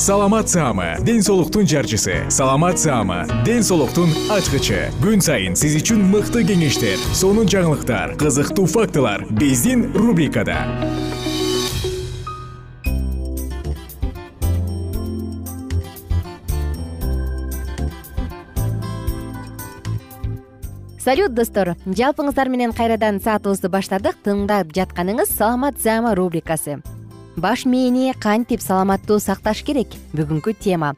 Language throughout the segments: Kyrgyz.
саламат саама ден соолуктун жарчысы. Саламат саама ден соолуктун ачкычы. Күн сайын сиз үчүн мыкты кеңештер сонун жаңылыктар кызыктуу фактылар биздин рубрикада. Салют достор. Жалпыңыздар менен кайрадан саатыбызды баштадык. Тыңдап жатканыңыз саламат заама рубрикасы баш мээни кантип саламаттуу сакташ керек? Бүгүнкү тема.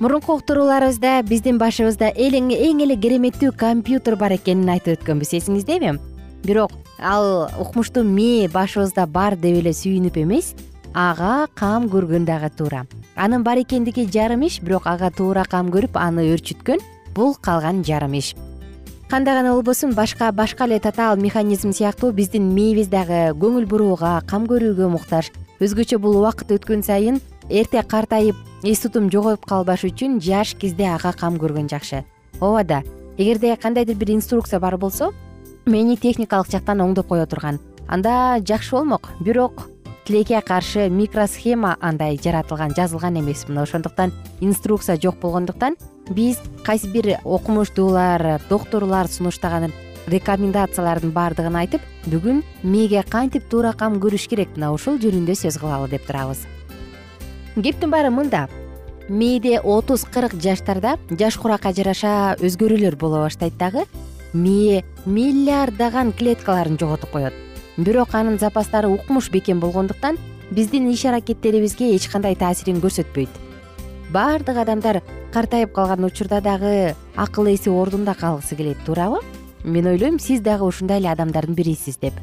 Мурунку уктурууларыбызда биздин башыбызда эң эле кереметтүү компьютер бар экенин айтып өткөнбүз эсиңиздеби бирок ал укмуштуу мээ башыбызда бар деп эле сүйүнүп эмес ага кам көргөн дагы туура. Анын бар экендиги жарым иш бирок ага туура кам көрүп аны өөрчүткөн бул калган жарым иш. Кандай гана болбосун башка башка эле татаал механизм сыяктуу биздин мээбиз дагы көңүл бурууга кам көрүүгө муктаж өзгөчө бул убакыт өткөн сайын эрте картайып эс тутум жогоюп калбаш үчүн жаш кезде ага кам көргөн жакшы. Ооба да эгерде кандайдыр бир инструкция бар болсо мени техникалык жактан оңдоп кое турган. Анда жакшы болмок бирок тилекке каршы микросхема андай жаратылган жазылган эмес. Мына ошондуктан инструкция жок болгондуктан биз кайсы бир окумуштуулар доктурлар сунуштаган рекомендациялардын баардыгын айтып бүгүн мээге кантип туура кам көрүш керек мына ушул жөнүндө сөз кылалы деп турабыз. Кептин баары мында. Мээде отуз кырк жаштарда жаш куракка жараша өзгөрүүлөр боло баштайт дагы мээ миллиарддаган клеткаларын жоготуп коет. Бирок анын запастары укмуш бекем болгондуктан биздин иш аракеттерибизге эч кандай таасирин көрсөтпөйт. Баардык адамдар картайып калган учурда дагы акыл эси ордунда калгысы келет туурабы мен ойлойм сиз дагы ушундай эле адамдардын бирисиз деп.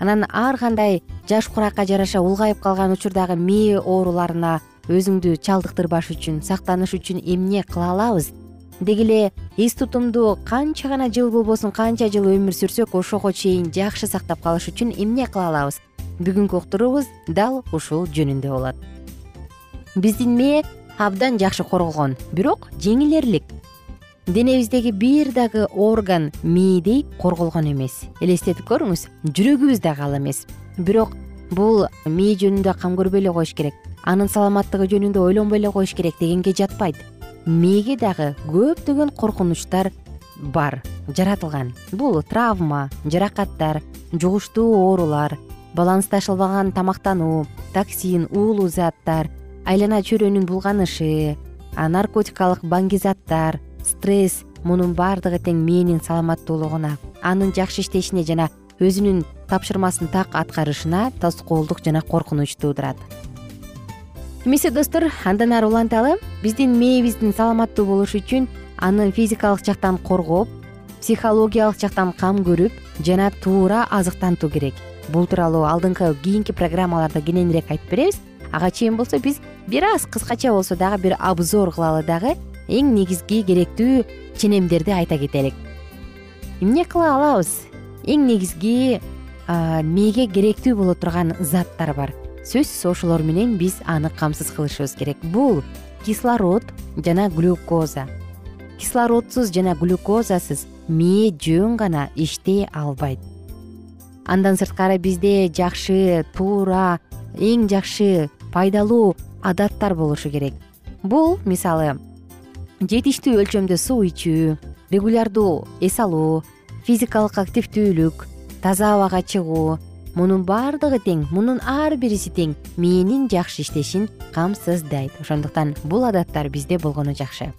Анан ар кандай жаш куракка жараша улгайып калган учурдагы мээ ооруларына өзүңдү чалдыктырбаш үчүн сактаныш үчүн эмне кыла алабыз? Деги эле эс тутумду канча гана жыл болбосун канча жыл өмүр сүрсөк ошого чейин жакшы сактап калыш үчүн эмне кыла алабыз? Бүгүнкү уктуруубуз дал ушул жөнүндө болот. Биздин мээ абдан жакшы корголгон бирок жеңилээрлик денебиздеги бир дагы орган мээдей корголгон эмес. Элестетип көрүңүз жүрөгүбүз дагы ал эмес. Бирок бул мээ жөнүндө кам көрбөй эле коюш керек. Анын саламаттыгы жөнүндө ойлонбой эле коюш керек дегенге жатпайт. Мээге дагы көптөгөн коркунучтар бар жаратылган. Бул травма жаракаттар жугуштуу оорулар балансташылбаган тамактануу токсин уулуу заттар айлана чөйрөнүн булганышы наркотикалык баңгизаттар стресс мунун баардыгы тең мээнин саламаттуулугуна анын жакшы иштешине жана өзүнүн тапшырмасын так аткарышына тоскоолдук жана коркунуч туудурат эмесе достор андан ары уланталы биздин мээбиздин саламаттуу болушу үчүн аны физикалык жактан коргоп психологиялык жактан кам көрүп жана туура азыктантуу керек. Бул тууралуу алдыңкы кийинки программаларда кененирээк айтып беребиз. Ага чейин болсо биз бир аз кыскача болсо дагы бир обзор кылалы дагы эң негизги керектүү ченемдерди айта кетелик. Эмне кыла алабыз? Эң негизги мээге керектүү боло турган заттар бар. Сөзсүз ошолор менен биз аны камсыз кылышыбыз керек. Бул кислород жана глюкоза. Кислородсуз жана глюкозасыз мээ жөн гана иштей албайт. Андан сырткары бизде жакшы туура эң жакшы пайдалуу адаттар болушу керек. Бул мисалы жетиштүү өлчөмдө суу ичүү регулярдуу эс алуу физикалык активдүүлүк таза абага чыгуу мунун баардыгы тең мунун ар бириси тең мээнин жакшы иштешин камсыздайт ошондуктан бул адаттар бизде болгону жакшы.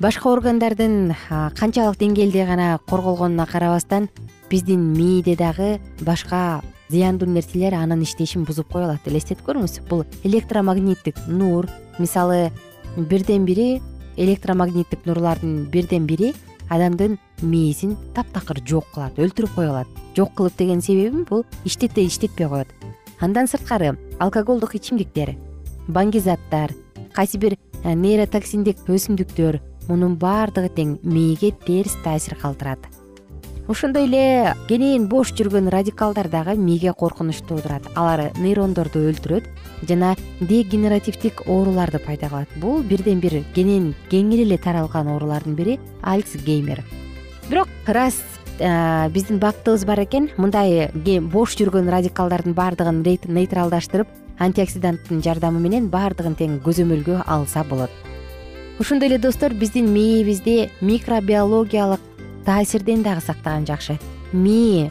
Башка органдардын канчалык деңгээлде гана корголгонуна карабастан биздин мээде дагы башка зыяндуу нерселер анын иштешин бузуп кое алат элестетип көрүңүз. Бул электромагниттик нур мисалы бирден бири электромагниттик нурлардын бирден бири адамдын мээсин таптакыр жок кылат өлтүрүп кое алат. Жок кылып деген себебим бул иштете иштетпей коет. Андан сырткары алкоголдук ичимдиктер баңгизаттар кайсы бир э, нейротоксиндик өсүмдүктөр мунун баардыгы тең мээге терс таасир калтырат ошондой эле кенен бош жүргөн радикалдар дагы мээге коркунуч туудурат алар нейрондорду өлтүрөт жана дегенеративдик ооруларды пайда кылат. Бул бирден бир кенен кеңири эле таралган оорулардын бири альцгеймер. Бирок ырас э, биздин бактыбыз бар экен мындай бош жүргөн радикалдардын баардыгын нейтралдаштырып антиоксиданттын жардамы менен баардыгын тең көзөмөлгө алса болот. Ошондой эле достор биздин мээбизди микробиологиялык таасирден дагы сактаган жакшы. Мээ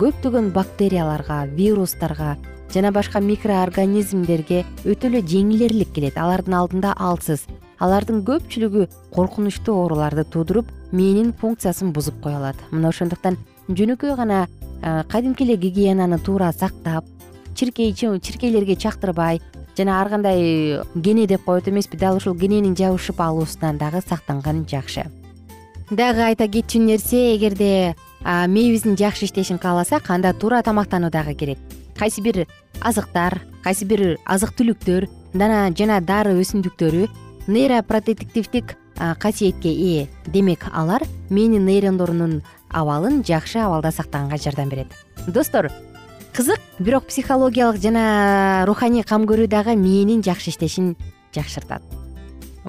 көптөгөн бактерияларга вирустарга жана башка микроорганизмдерге өтө эле жеңилээрлик келет. Алардын алдында алсыз. Алардын көпчүлүгү коркунучтуу ооруларды туудуруп мээнин функциясын бузуп кое алат. Мына ошондуктан жөнөкөй гана кадимки эле гигиенаны туура сактап чиркей чиркейлерге чактырбай жана ар кандай кене деп коет эмеспи дал ушул кененин жабышып алуусунан дагы сактанган жакшы дагы айта кетчү нерсе эгерде мээбиздин жакшы иштешин кааласак анда туура тамактануу дагы керек. Кайсы бир азыктар кайсы бир азык түлүктөр жана дары өсүмдүктөрү нейропротективдик касиетке ээ демек алар мээнин нейрондорунун абалын жакшы абалда сактаганга жардам берет. Достор кызык бирок психологиялык жана руханий кам көрүү дагы мээнин жакшы иштешин жакшыртат.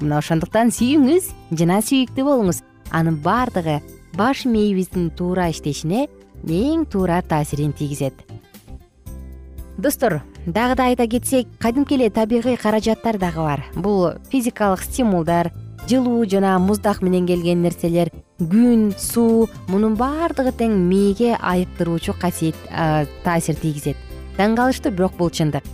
Мына ошондуктан сүйүңүз жана сүйүктүү болуңуз анын баардыгы баш мээбиздин туура иштешине эң туура таасирин тийгизет. Достор дагы да айта кетсек кадимки эле табигый каражаттар дагы бар. Бул физикалык стимулдар жылуу жана муздак менен келген нерселер күн суу мунун баардыгы тең мээге айыктыруучу касиет таасир тийгизет. Таң калыштуу бирок бул чындык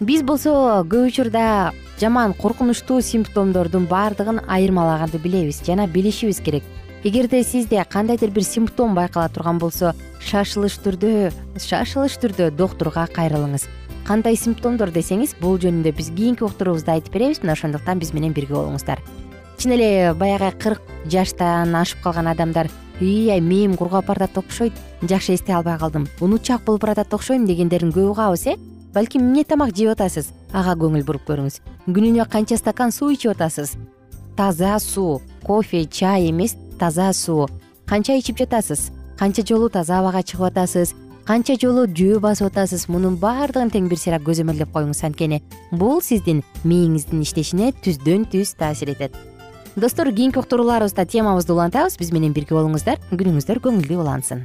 биз болсо көп учурда жаман коркунучтуу симптомдордун баардыгын айырмалаганды билебиз жана билишибиз керек. Эгерде сизде кандайдыр бир симптом байкала турган болсо шашылыш түрдө шашылыш түрдө доктурга кайрылыңыз. Кандай симптомдор десеңиз бул жөнүндө биз кийинки уктуруубузда айтып беребиз мына ошондуктан биз менен бирге болуңуздар. Чын эле баягы кырк жаштан ашып калган адамдар ай мээм кургап баратат окшойт жакшы эстей албай калдым унутчаак болуп баратат окшойм дегендерин көп угабыз э? Балким эмне тамак жеп атасыз ага көңүл буруп көрүңүз. Күнүнө канча стакан суу ичип атасыз? Таза суу кофе чай эмес таза суу. Канча ичип жатасыз? Канча жолу таза абага чыгып атасыз? Канча жолу жөө басып атасыз? Мунун баардыгын тең бир сыйра көзөмөлдөп коюңуз анткени бул сиздин мээңиздин иштешине түздөн түз таасир этет. Достор кийинки уктурууларыбызда темабызды улантабыз. Биз менен бирге болуңуздар. Күнүңүздөр көңүлдүү улансын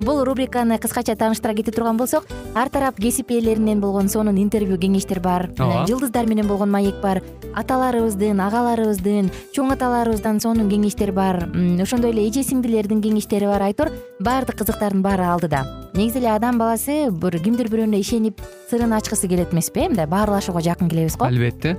бул рубриканы кыскача тааныштыра кете турган болсок ар тарап кесип ээлеринен болгон сонун интервью кеңештер бар. Ооба. жылдыздар менен болгон маек бар. Аталарыбыздын агаларыбыздын чоң аталарыбыздан сонун кеңештер бар. Ошондой эле эже сиңдилердин кеңештери бар. Айтор баардык кызыктардын баары алдыда. Негизи эле адам баласы бир кимдир бирөөнө ишенип сырын ачкысы келет эмеспи э мындай баарлашууга жакын келебиз го. Албетте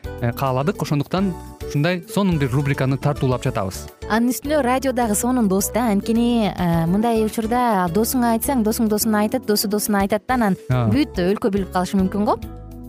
кааладык. Ошондуктан ушундай сонун бир рубриканы тартуулап жатабыз. Анын үстүнө радио дагы сонун дос да анткени э, мындай учурда досуңа айтсаң досуң досуна айтат досу досуна айтат да анан бүт өлкө билип калышы мүмкүн го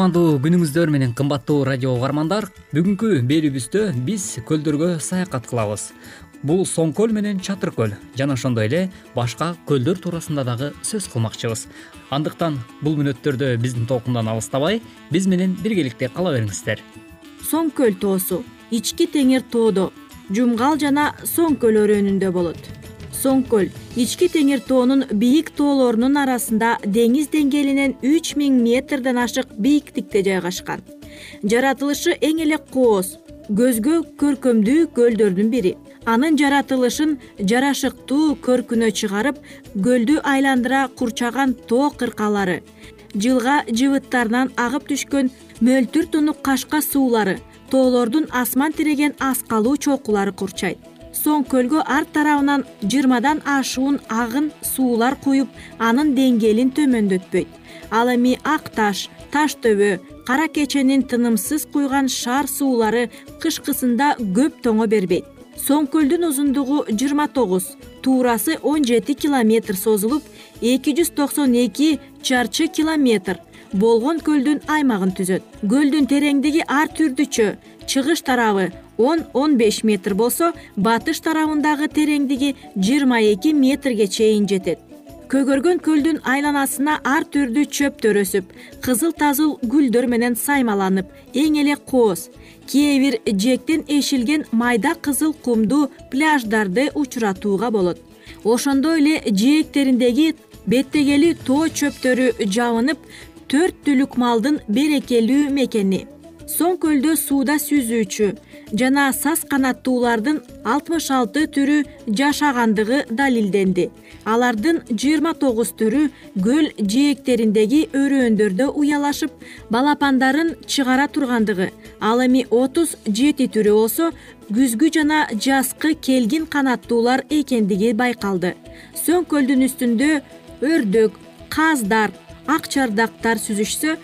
кутмандуу күнүңүздөр менен кымбаттуу радио угармандар бүгүнкү берүүбүздө биз көлдөргө саякат кылабыз. Бул соң көл менен чатыр көл жана ошондой эле башка көлдөр туурасында дагы сөз кылмакчыбыз. Андыктан бул мүнөттөрдө биздин толкундан алыстабай биз менен биргеликте кала бериңиздер. Соң көл тоосу ички теңир тоодо жумгал жана соң көл өрөөнүндө болот соң көл ички теңир тоонун бийик тоолорунун арасында деңиз деңгээлинен үч миң метрден ашык бийиктикте жайгашкан. Жаратылышы эң эле кооз көзгө көркөмдүү көлдөрдүн бири. Анын жаратылышын жарашыктуу көркүнө чыгарып көлдү айландыра курчаган тоо кыркалары жылга жыбыттарынан агып түшкөн мөлтүр тунук кашка суулары тоолордун асман тиреген аскалуу чокулары курчайт соң көлгө арт тарабынан жыйырмадан ашуун агын суулар куюп анын деңгээлин төмөндөтпөйт. Ал эми ак таш таш төбө кара кеченин тынымсыз куйган шаар суулары кышкысында көп тоңо бербейт. Соң көлдүн узундугу жыйырма тогуз туурасы он жети километр созулуп эки жүз токсон эки чарчы километр болгон көлдүн аймагын түзөт. Көлдүн тереңдиги ар түрдүчө чыгыш тарабы он он беш метр болсо батыш тарабындагы тереңдиги жыйырма эки метрге чейин жетет. Көгөргөн көлдүн айланасына ар түрдүү чөптөр өсүп кызыл тазыл гүлдөр менен саймаланып эң эле кооз кээ бир жээктен эшилген майда кызыл кумдуу пляждарды учуратууга болот. Ошондой эле жээктериндеги беттегели тоо чөптөрү жабынып төрт түлүк малдын берекелүү мекени соң көлдө сууда сүзүүчү жана сас канаттуулардын алтымыш алты түрү жашагандыгы далилденди. Алардын жыйырма тогуз түрү көл жээктериндеги өрөөндөрдө уялашып балапандарын чыгара тургандыгы ал эми отуз жети түрү болсо күзгү жана жазкы келгин канаттуулар экендиги байкалды. Соң көлдүн үстүндө өрдөк каздар ак чардактар сүзүшсө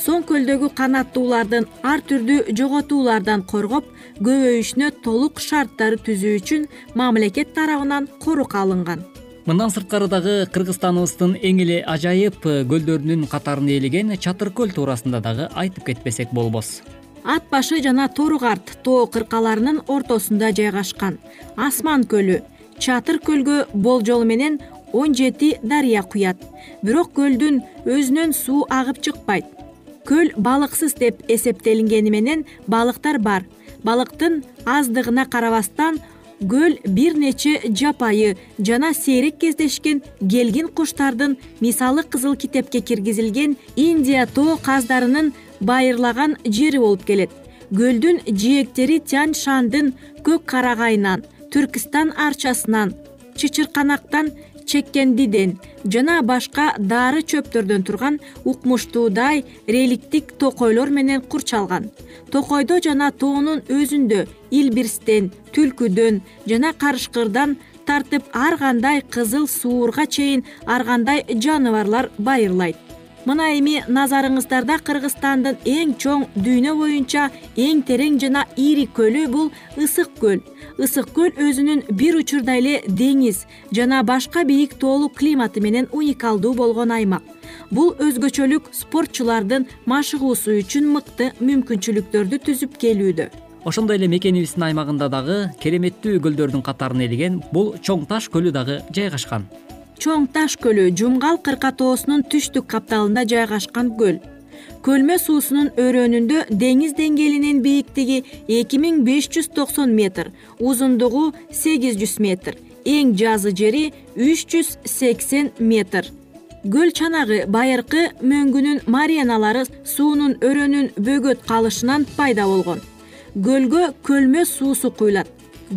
көлдөгү канаттуулардын ар түрдүү жоготуулардан коргоп көбөйүшүнө толук шарттарды түзүү үчүн мамлекет тарабынан корук алынган. Мындан сырткары дагы кыргызстаныбыздын эң эле ажайып көлдөрүнүн катарына ээлеген чатыр көл туурасында дагы айтып кетпесек болбос. Ат башы жана торук арт тоо кыркаларынын ортосунда жайгашкан. Асман көлү чатыр көлгө болжол менен он жети дарыя куят. Бирок көлдүн өзүнөн суу агып чыкпайт көл балыксыз деп эсептелингени менен балыктар бар. Балыктын аздыгына карабастан көл бир нече жапайы жана сейрек кездешкен келгин куштардын мисалы кызыл китепке киргизилген индия тоо каздарынын байырлаган жери болуп келет. Көлдүн жээктери тянь шандын көк карагайынан түркистан арчасынан чычырканактан чеккендиден. Жана башка дары чөптөрдөн турган укмуштуудай реликтик токойлор менен курчалган. Токойдо жана тоонун өзүндө илбирстен түлкүдөн жана карышкырдан тартып ар кандай кызыл суурга чейин ар кандай жаныбарлар байырлайт мына эми назарыңыздарда кыргызстандын эң чоң дүйнө боюнча эң терең жана ири көлү бул ысык көл. Ысык көл өзүнүн бир учурда эле деңиз жана башка бийик тоолуу климаты менен уникалдуу болгон аймак. Бул өзгөчөлүк спортчулардын машыгуусу үчүн мыкты мүмкүнчүлүктөрдү түзүп келүүдө. Ошондой эле мекенибиздин аймагында дагы кереметтүү көлдөрдүн катарына ээлеген бул чоң таш көлү дагы жайгашкан чоң таш көлү жумгал кырка тоосунун түштүк капталында жайгашкан көл. Көлмө суусунун өрөөнүндө деңиз деңгээлинин бийиктиги эки миң беш жүз токсон метр узундугу сегиз жүз метр эң жазы жери үч жүз сексен метр. Көл чанагы байыркы мөңгүнүн марианалары суунун өрөөнүн бөгөт калышынан пайда болгон. Көлгө көлмө суусу куюлат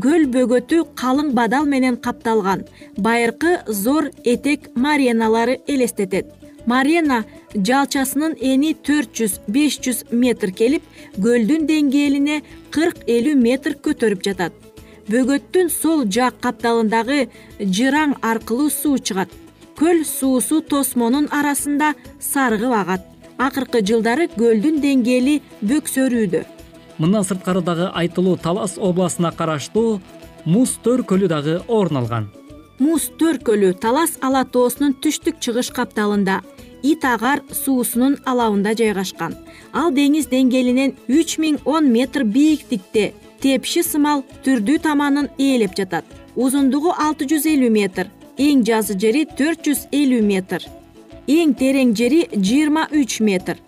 көл бөгөтү калың бадал менен капталган. Байыркы зор этек мареналары элестетет. Марена жалчасынын эни төрт жүз беш жүз метр келип көлдүн деңгээлине кырк элүү метр көтөрүп жатат. Бөгөттүн сол жак капталындагы жыраң аркылуу суу чыгат. Көл суусу тосмонун арасында сарыгып агат акыркы жылдары көлдүн деңгээли бөксөрүүдө мындан сырткары дагы айтылуу талас областына караштуу муз төр көлү дагы орун алган. Муз төр көлү талас ала тоосунун түштүк чыгыш капталында ит агар суусунун алабында жайгашкан. Ал деңиз деңгээлинен үч миң он метр бийиктикте тепши сымал түрдүү таманын ээлеп жатат. Узундугу алты жүз элүү метр эң жазы жери төрт жүз элүү метр эң терең жери жыйырма үч метр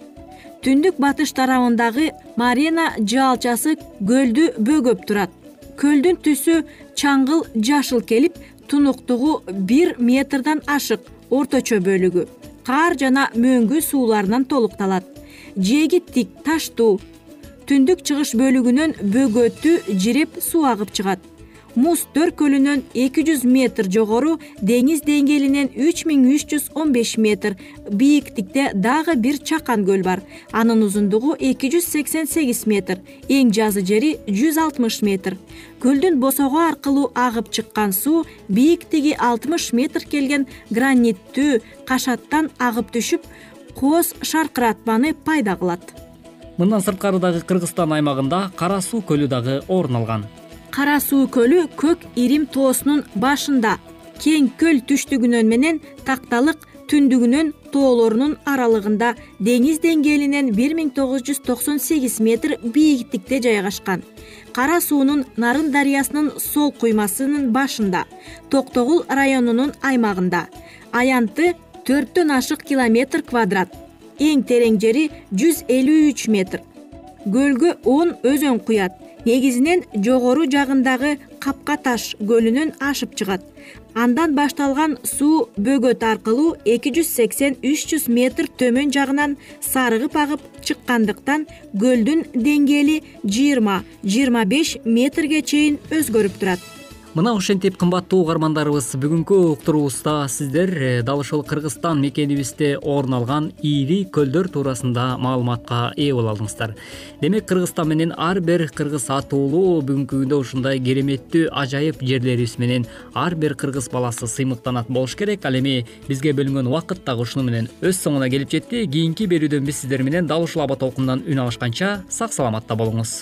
түндүк батыш тарабындагы марена жаалчасы көлдү бөгөп турат. Көлдүн түсү чаңгыл жашыл келип тунуктугу бир метрден ашык орточо бөлүгү. Кар жана мөңгү сууларынан толукталат. Жээги тик таштуу түндүк чыгыш бөлүгүнөн бөгөтү жиреп суу агып чыгат муз төр көлүнөн эки жүз метр жогору деңиз деңгээлинен үч миң үч жүз он беш метр. Бийиктикте дагы бир чакан көл бар. Анын узундугу эки жүз сексен сегиз метр. Эң жазы жери жүз алтымыш метр. Көлдүн босого аркылуу агып чыккан суу бийиктиги алтымыш метр келген граниттүү кашаттан агып түшүп кооз шаркыратманы пайда кылат. Мындан сырткары дагы кыргызстан аймагында кара суу көлү дагы орун алган кара суу көлү көк ирим тоосунун башында кең көл түштүгүнөн менен такталык түндүгүнөн тоолорунун аралыгында деңиз деңгээлинен бир миң тогуз жүз токсон сегиз метр бийиктикте жайгашкан. Кара суунун нарын дарыясынын сол куймасынын башында токтогул районунун аймагында. Аянты төрттөн ашык километр квадрат эң терең жери жүз элүү үч метр. Көлгө он өзөн куят негизинен жогору жагындагы капка таш көлүнөн ашып чыгат. Андан башталган суу бөгөт аркылуу эки жүз сексен үч жүз метр төмөн жагынан сарыгып агып чыккандыктан көлдүн деңгээли жыйырма жыйырма беш метрге чейин өзгөрүп турат мына ошентип кымбаттуу угармандарыбыз бүгүнкү уктуруубузда сиздер э, дал ушул кыргызстан мекенибизде орун алган ири көлдөр туурасында маалыматка ээ боло алдыңыздар. Демек кыргызстан менен ар бир кыргыз атуулуу бүгүнкү күндө ушундай кереметтүү ажайып жерлерибиз менен ар бир кыргыз баласы сыймыктанат болуш керек. Ал эми бизге бөлүнгөн убакыт дагы ушуну менен өз соңуна келип жетти. Кийинки берүүдөн биз сиздер менен дал ушул аба толкундан үн алышканча сак саламатта болуңуз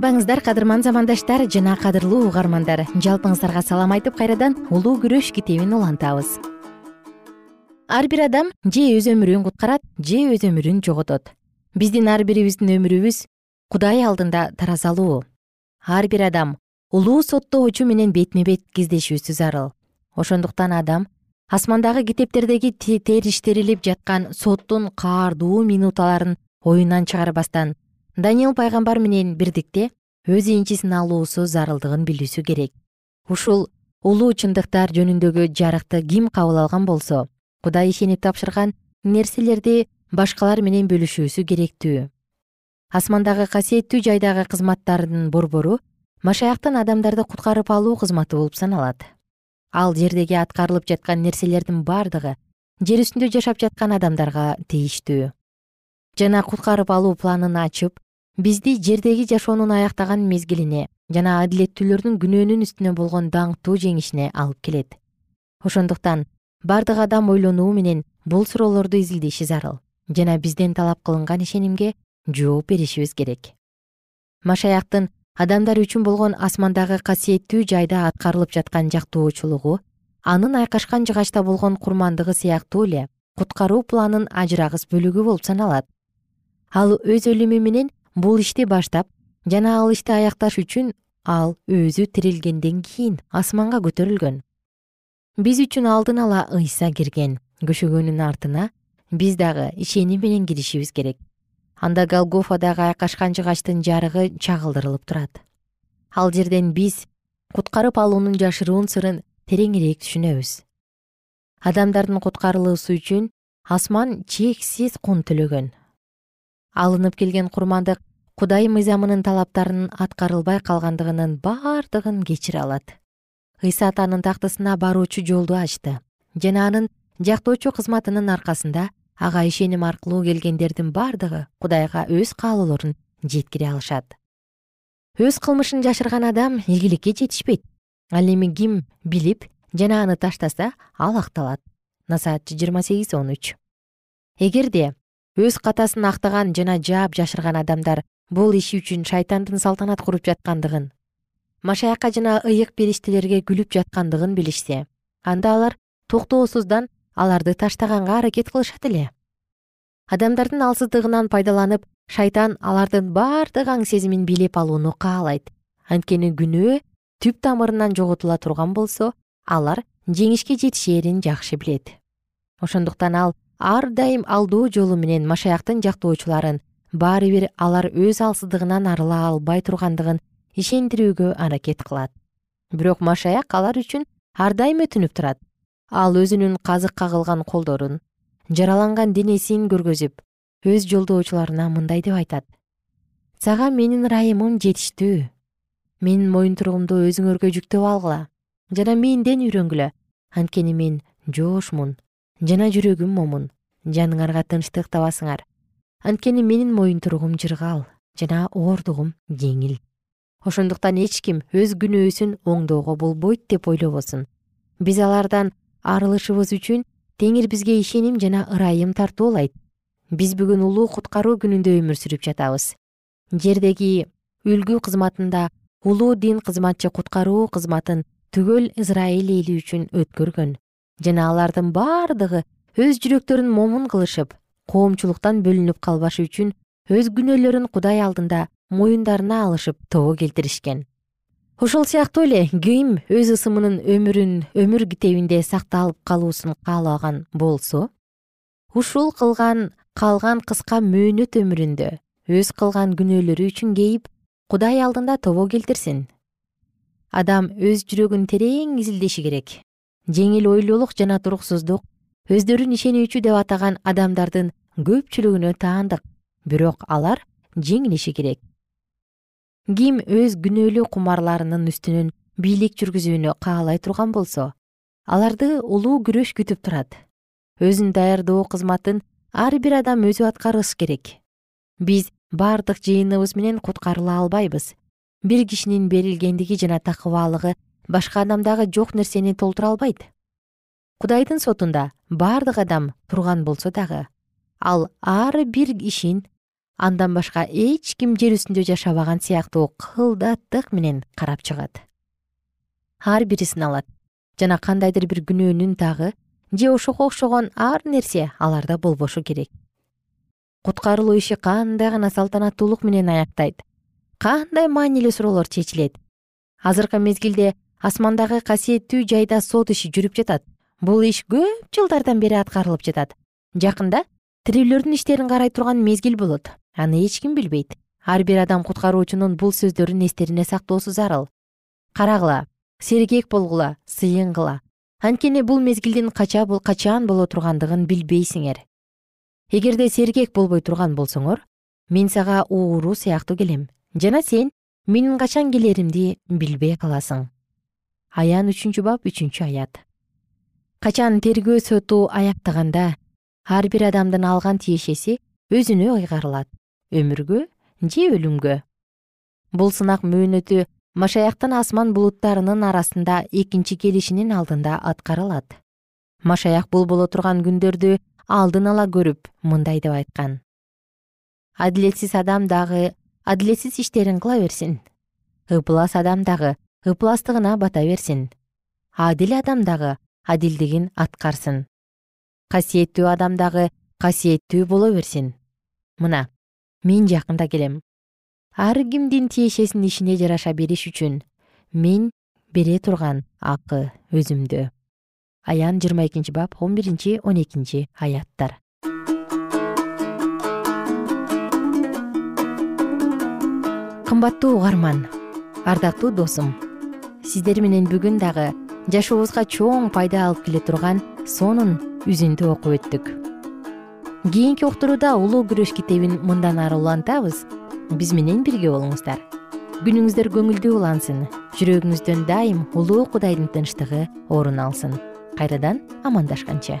кадырман замандаштар жана кадырлуу угармандар. Жалпыңыздарга салам айтып кайрадан улуу күрөш китебин улантабыз. Ар бир адам же өз өмүрүн куткарат же өз өмүрүн жоготот. Биздин ар бирибиздин өмүрүбүз кудай алдында таразалуу. Ар бир адам улуу соттоочу менен бетме бет кездешүүсү зарыл ошондуктан адам асмандагы китептердеги териштирилип жаткан соттун каардуу минуталарын оюнан чыгарбастан даниил пайгамбар менен бирдикте өз энчисин алуусу зарылдыгын билүүсү керек. Ушул улуу чындыктар жөнүндөгү жарыкты ким кабыл алган болсо кудай ишенип тапшырган нерселерди башкалар менен бөлүшүүсү керектүү. Асмандагы касиеттүү жайдагы кызматтардын борбору машаяктын адамдарды куткарып алуу кызматы болуп саналат. Ал жердеги аткарылып жаткан нерселердин бардыгы жер үстүндө жашап жаткан адамдарга тийиштүү. Жана куткарып алуу планын ачып бизди жердеги жашоонун аяктаган мезгилине жана адилеттүүлөрдүн күнөөнүн үстүнө болгон даңктуу жеңишине алып келет. Ошондуктан бардык адам ойлонуу менен бул суроолорду изилдеши зарыл жана бизден талап кылынган ишенимге жооп беришибиз керек. Машаяктын адамдар үчүн болгон асмандагы касиеттүү жайда аткарылып жаткан жактоочулугу анын айкашкан жыгачта болгон курмандыгы сыяктуу эле куткаруу планынын ажырагыс бөлүгү болуп саналат. Ал өз өлүмү менен бул ишти баштап жана ал ишти аякташ үчүн ал өзү тирилгенден кийин асманга көтөрүлгөн. Биз үчүн алдын ала ыйса кирген көшөгөнүн артына биз дагы ишеним менен киришибиз керек. Анда голгофадагы айкашкан жыгачтын жарыгы чагылдырылып турат. Ал жерден биз куткарып алуунун жашыруун сырын тереңирээк түшүнөбүз. Адамдардын куткарылуусу үчүн асман чексиз кун төлөгөн алынып келген курмандык кудай мыйзамынын талаптарынын аткарылбай калгандыгынын бардыгын кечире алат. Ыйса атанын тактысына баруучу жолду ачты. Жана анын жактоочу кызматынын аркасында ага ишеним аркылуу келгендердин бардыгы кудайга өз каалоолорун жеткире алышат. Өз кылмышын жашырган адам ийгиликке жетишпейт. Ал эми ким билип жана аны таштаса ал акталат насаатчы жыйырма сегиз он үч. Эгерде өз катасын актаган жана жаап жашырган адамдар бул иш үчүн шайтандын салтанат куруп жаткандыгын машаякка жана ыйык периштелерге күлүп жаткандыгын билишсе анда алар токтоосуздан аларды таштаганга аракет кылышат эле. Адамдардын алсыздыгынан пайдаланып шайтан алардын бардык аң сезимин билеп алууну каалайт. Анткени күнөө түп тамырынан жоготула турган болсо алар жеңишке жетишээрин жакшы билет. Ошондуктан ал ар дайым алдоо жолу менен машаяктын жактоочуларын баары бир алар өз алсыздыгынан арыла албай тургандыгын ишендирүүгө аракет кылат. Бирок машаяк алар үчүн ар дайым өтүнүп турат. Ал өзүнүн казык кагылган колдорун жараланган денесин көргөзүп өз жолдоочуларына мындай деп айтат. Сага менин ырайымым жетиштүү. Менин моюнтуругумду өзүңөргө жүктөп алгыла. Жана менден үйрөнгүлө анткени мен жоошмун жана жүрөгүм момун. Жаныңарга тынчтык табасыңар. Анткени менин моюнтуругум жыргал жана оордугум жеңил. Ошондуктан эч ким өз күнөөсүн оңдоого болбойт деп ойлобосун. Биз алардан арылышыбыз үчүн теңир бизге ишеним жана ырайым тартуулайт биз бүгүн улуу куткаруу күнүндө өмүр сүрүп жатабыз. Жердеги үлгү кызматында улуу дин кызматчы куткаруу кызматын түгөл израиль эли үчүн өткөргөн жана алардын бардыгы өз жүрөктөрүн момун кылышып коомчулуктан бөлүнүп калбашы үчүн өз күнөөлөрүн кудай алдында моюндарына алышып тобо келтиришкен. Ошол сыяктуу эле ким өз ысымынын өмүрүн өмүр китебинде сакталып калуусун каалаган болсо ушул кылган калган кыска мөөнөт өмүрүндө өз кылган күнөөлөрү үчүн кейип кудай алдында тобо келтирсин. Адам өз жүрөгүн терең изилдеши керек жеңил ойлуулук жана туруксуздук өздөрүн ишенүүчү деп атаган адамдардын көпчүлүгүнө таандык. Бирок алар жеңилиши керек. Ким өз күнөөлүү кумарларынын үстүнөн бийлик жүргүзүүнү каалай турган болсо аларды улуу күрөш күтүп турат. Өзүн даярдоо кызматын ар бир адам өзү аткарыш керек. Биз бардык жыйыныбыз менен куткарыла албайбыз. Бир кишинин берилгендиги жана такыбаалыгы башка адамдагы жок нерсени толтура албайт. Кудайдын сотунда бардык адам турган болсо дагы ал ар бир ишин андан башка эч ким жер үстүндө жашабаган сыяктуу кылдаттык менен карап чыгат. Ар бири сыналат жана кандайдыр бир күнөөнүн тагы же ошого окшогон ар нерсе аларда болбошу керек. Куткарылуу иши кандай гана салтанаттуулук менен аяктайт. Кандай маанилүү суроолор чечилет. Азыркы мезгилде асмандагы касиеттүү жайда сот иши жүрүп жатат. Бул иш көп жылдардан бери аткарылып жатат. Жакында тирүүлөрдүн иштерин карай турган мезгил болот. Аны эч ким билбейт. Ар бир адам куткаруучунун бул сөздөрүн эстерине сактоосу зарыл. Карагыла сергек болгула сыйынгыла анткени бул мезгилдин качан боло тургандыгын билбейсиңер. Эгерде сергек болбой турган болсоңор мен сага ууруу сыяктуу келем. Жана сен менин качан келеримди билбей каласың аян үчүнчү бап үчүнчү аят. Качан тергөө соту аяктаганда ар бир адамдын алган тиешеси өзүнө ыйгарылат өмүргө же өлүмгө. Бул сынак мөөнөтү машаяктын асман булуттарынын арасында экинчи келишинин алдында аткарылат. Машаяк бул боло турган күндөрдү алдын ала көрүп мындай деп айткан. Адилетсиз адам дагы адилетсиз иштерин кыла берсин. Ыплас адам дагы ыпластыгына бата берсин. Адил адам дагы адилдигин аткарсын. Касиеттүү адам дагы касиеттүү боло берсин. Мына мен жакында келем. Ар кимдин тиешесин ишине жараша бериш үчүн мен бере турган акы өзүмдө аян жыйырма экинчи бап он биринчи он экинчи аяттар. Кымбаттуу угарман ардактуу досум сиздер менен бүгүн дагы жашообузга чоң пайда алып келе турган сонун үзүндү окуп өттүк. Кийинки уктурууда улуу күрөш китебин мындан ары улантабыз. Биз менен бирге болуңуздар. Күнүңүздөр көңүлдүү улансын. Жүрөгүңүздөн дайым улуу кудайдын тынчтыгы орун алсын. Кайрадан амандашканча